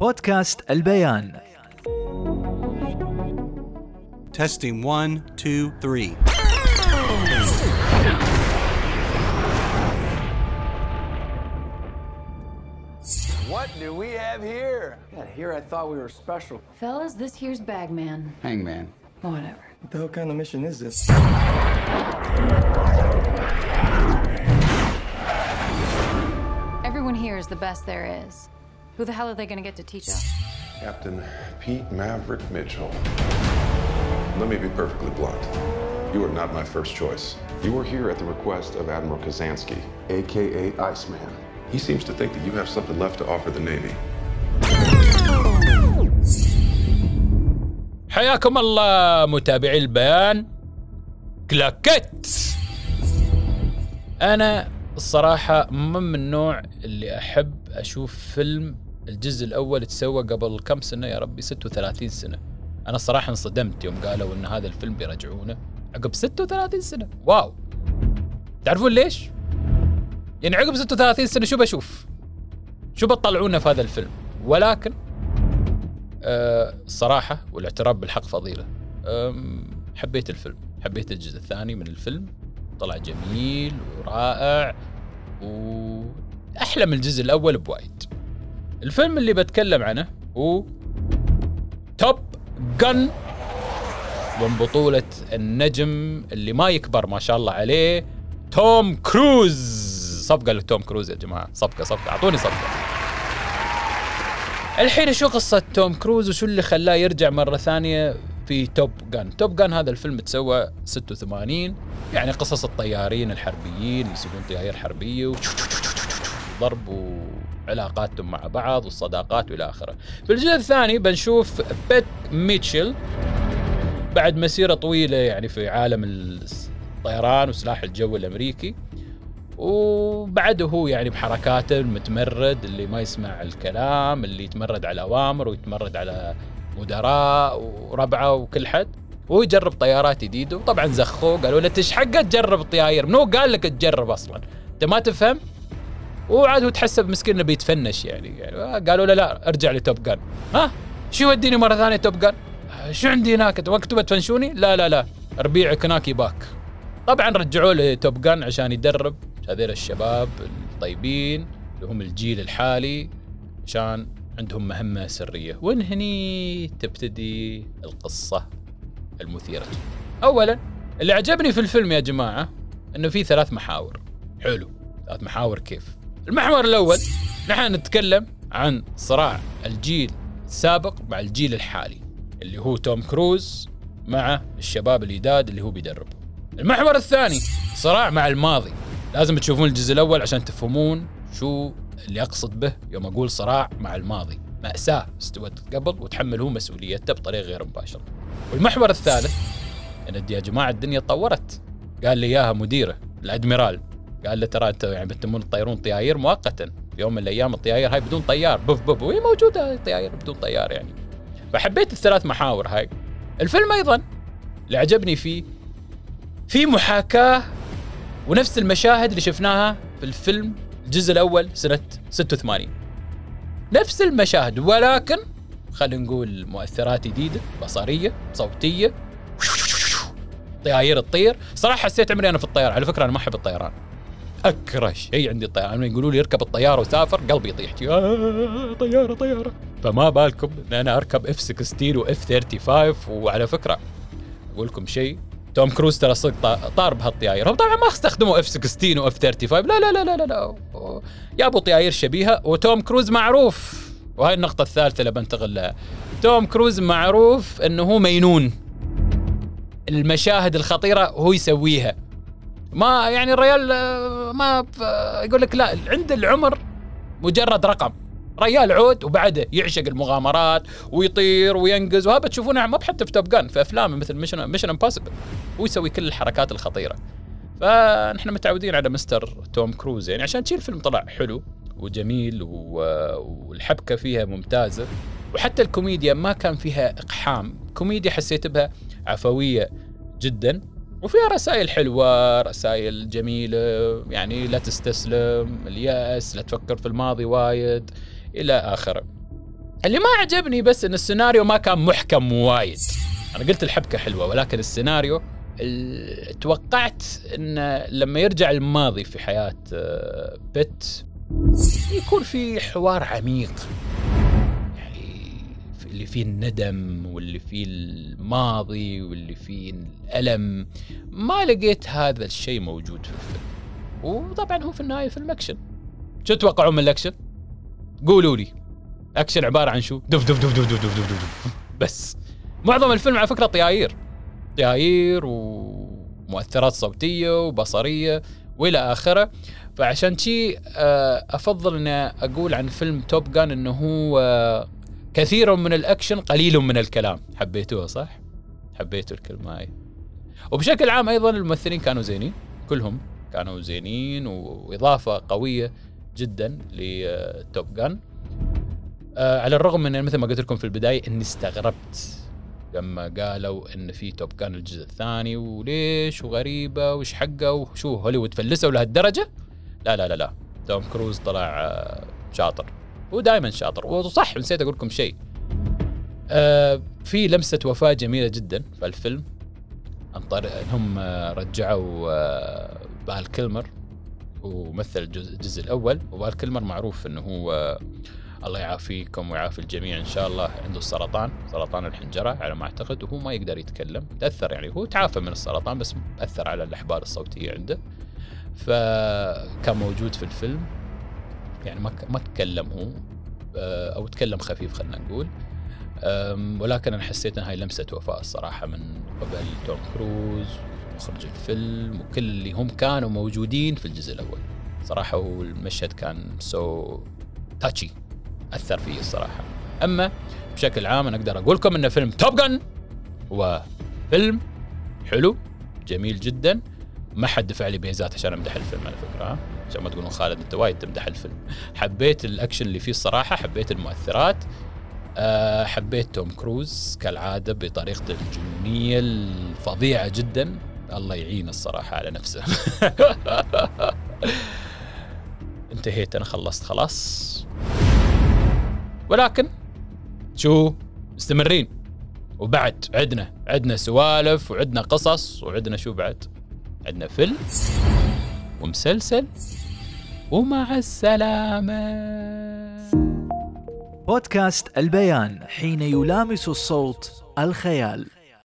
بودكاست البيان Testing one, two, three. What do we have here? Yeah, here I thought we were special. Fellas, this here's Bagman. Hangman. Whatever. What the hell kind of mission is this? Everyone here is the best there is. Who the hell are they gonna get to teach us? Captain Pete Maverick Mitchell. Let me be perfectly blunt. You are not my first choice. You are here at the request of Admiral Kazansky, aka Iceman. He seems to think that you have something left to offer the Navy. حياكم الله متابعي البيان كلاكيت أنا الصراحة مو من النوع اللي احب أشوف فيلم الجزء الأول تسوى قبل كم سنة يا ربي؟ 36 سنة. أنا الصراحة انصدمت يوم قالوا إن هذا الفيلم بيرجعونه عقب 36 سنة. واو! تعرفون ليش؟ يعني عقب 36 سنة شو بشوف؟ شو بتطلعونا في هذا الفيلم؟ ولكن أه الصراحة والاعتراف بالحق فضيلة. أم، حبيت الفيلم. حبيت الجزء الثاني من الفيلم. طلع جميل ورائع وأحلى من الجزء الأول بوايد. الفيلم اللي بتكلم عنه هو توب جن من بطولة النجم اللي ما يكبر ما شاء الله عليه توم كروز. صفقة لتوم كروز يا جماعة. صفقة صفقة. أعطوني صفقة. الحين شو قصة توم كروز وشو اللي خلاه يرجع مرة ثانية في توب جان توب جان هذا الفيلم تسوى 86 يعني قصص الطيارين الحربيين يسوقون طيارين حربية و- ضرب وعلاقاتهم مع بعض والصداقات والى آخره. في الجزء الثاني بنشوف بيت ميتشل بعد مسيرة طويلة يعني في عالم الطيران وسلاح الجو الأمريكي وبعده هو يعني بحركاته المتمرد اللي ما يسمع الكلام اللي يتمرد على أوامر ويتمرد على مدراء وربعة وكل حد. وهو يجرب طيارات جديدة وطبعا زخوه قالوا له تش حقك تجرب الطياير منو قال لك تجرب أصلا؟ أنت ما تفهم؟ وعاد هو تحسب مسكين إنه بيتفنش يعني, يعني قالوا له لا ارجع لتوب جان. ها؟ شو يوديني مرة ثانية توب جان؟ شو عندي هناك؟ وقتوا بتفنشوني لا لا لا. ربيعك هناك يباك. طبعا رجعوه لتوب جان عشان يدرب. هذول الشباب الطيبين اللي هم الجيل الحالي عشان عندهم مهمة سرية. وين هني تبتدي القصة المثيرة؟ أولا اللي عجبني في الفيلم يا جماعة أنه في ثلاث محاور. حلو. ثلاث محاور كيف؟ المحور الأول نحن نتكلم عن صراع الجيل السابق مع الجيل الحالي اللي هو توم كروز مع الشباب الجداد اللي هو بيدربه. المحور الثاني صراع مع الماضي. لازم تشوفون الجزء الأول عشان تفهمون شو اللي أقصد به يوم أقول صراع مع الماضي. مأساة استوت قبل وتحمل هو مسؤوليته بطريقة غير مباشرة. والمحور الثالث إن يا جماعة الدنيا تطورت قال لي إياها مديرة الأدميرال. قال له ترى أنتم يعني بتمون تطيرون طياير مؤقتا. يوم من الأيام الطياير هاي بدون طيار. بف بف وهي موجودة الطياير بدون طيار يعني. فحبيت الثلاث محاور هاي. الفيلم أيضا اللي عجبني فيه في محاكاة ونفس المشاهد اللي شفناها في الفيلم الجزء الأول سنة 86 نفس المشاهد ولكن خلينا نقول مؤثرات جديدة بصرية صوتية. طياير تطير. صراحة حسيت عمري أنا في الطيارة. على فكرة أنا ما أحب الطيران. أكره شيء عندي الطيران لما يقولوا لي اركب الطيارة وسافر قلبي يطيح. آه طيارة طيارة. فما بالكم إن أنا أركب F 16 و F 35 وعلى فكرة أقول لكم شيء توم كروز ترى صدق طا- طار بهالطياير. هم طبعا ما استخدموا F 16 و F 35 لا لا لا لا لا. جابوا طياير شبيهة وتوم كروز معروف. وهاي النقطة الثالثة اللي بنتقل لها. توم كروز معروف إنه هو مينون. المشاهد الخطيرة هو يسويها. ما يعني الريال آه، ما ف- يقول لك لا عند العمر مجرد رقم. ريال عود وبعده يعشق المغامرات ويطير وينقز وهذا تشوفونه ما حتى في Top Gun في أفلام مثل Mission Mission Impossible هو يسوي كل الحركات الخطيرة. فنحن متعودين على مستر توم كروز يعني عشان شي الفيلم طلع حلو وجميل و- والحبكة فيها ممتازة وحتى الكوميديا ما كان فيها إقحام. كوميديا حسيت بها عفوية جدا. وفيها رسائل حلوة رسائل جميلة يعني لا تستسلم اليأس لا تفكر في الماضي وايد إلى آخره. اللي ما عجبني بس إن السيناريو ما كان محكم وايد. أنا قلت الحبكة حلوة ولكن السيناريو ال- توقعت إن لما يرجع الماضي في حياة آه، بيت يكون في حوار عميق. اللي فيه الندم واللي فيه الماضي واللي فيه الألم. ما لقيت هذا الشيء موجود في الفيلم. وطبعا هو في النهاية فيلم أكشن. شو تتوقعون من الأكشن؟ قولوا لي. أكشن عبارة عن شو؟ دف دف دف دف دف دف دف, دف. بس. معظم الفيلم على فكرة طياير طياير ومؤثرات صوتية وبصرية وإلى آخره. فعشان شي آه، أفضل إني أقول عن فيلم Top Gun إنه هو كثير من الأكشن قليل من الكلام. حبيتوها صح؟ حبيتوا الكلمة هاي. وبشكل عام أيضا الممثلين كانوا زينين. كلهم كانوا زينين وإضافة قوية جدا لتوب جان آه على الرغم من مثل ما قلت لكم في البداية إني استغربت لما قالوا إن في توب كان الجزء الثاني وليش وغريبة وش حقه وشو هوليوود فلسوا لهالدرجة؟ لا لا لا لا. توم كروز طلع آه، شاطر. هو دائما شاطر. وصح نسيت أقول لكم شيء. آه في لمسة وفاة جميلة جدا في الفيلم. عن طريق انهم آه، رجعوا آه، بال كيلمر ومثل الجزء, الأول. وبال كيلمر معروف إنه هو آه، الله يعافيكم ويعافي الجميع إن شاء الله عنده السرطان سرطان الحنجرة على ما أعتقد وهو ما يقدر يتكلم. تأثر يعني هو تعافى من السرطان بس اثر على الأحبال الصوتية عنده. فكان موجود في الفيلم. يعني ما ما تكلم هو آه، أو تكلم خفيف خلينا نقول. ولكن أنا حسيت إن هاي لمسة وفاء الصراحة من قبل توم كروز مخرج الفيلم وكل اللي هم كانوا موجودين في الجزء الأول. صراحة هو المشهد كان سو تاتشي أثر فيه الصراحة. أما بشكل عام أنا أقدر أقول لكم إن فيلم توب جن هو فيلم حلو جميل جدا. ما حد دفع لي بيزات عشان أمدح الفيلم على فكرة؟ عشان ما تقولون خالد انت وايد تمدح الفيلم. حبيت الأكشن اللي فيه الصراحة حبيت المؤثرات. أه حبيت توم كروز كالعادة بطريقته الجنونية الفظيعة جدا. الله يعين الصراحة على نفسه. انتهيت أنا خلصت خلاص. ولكن شو؟ مستمرين. وبعد عدنا عدنا سوالف وعدنا قصص وعدنا شو بعد؟ عندنا فيلم. ومسلسل ومع السلامة. بودكاست البيان حين يلامس الصوت الخيال.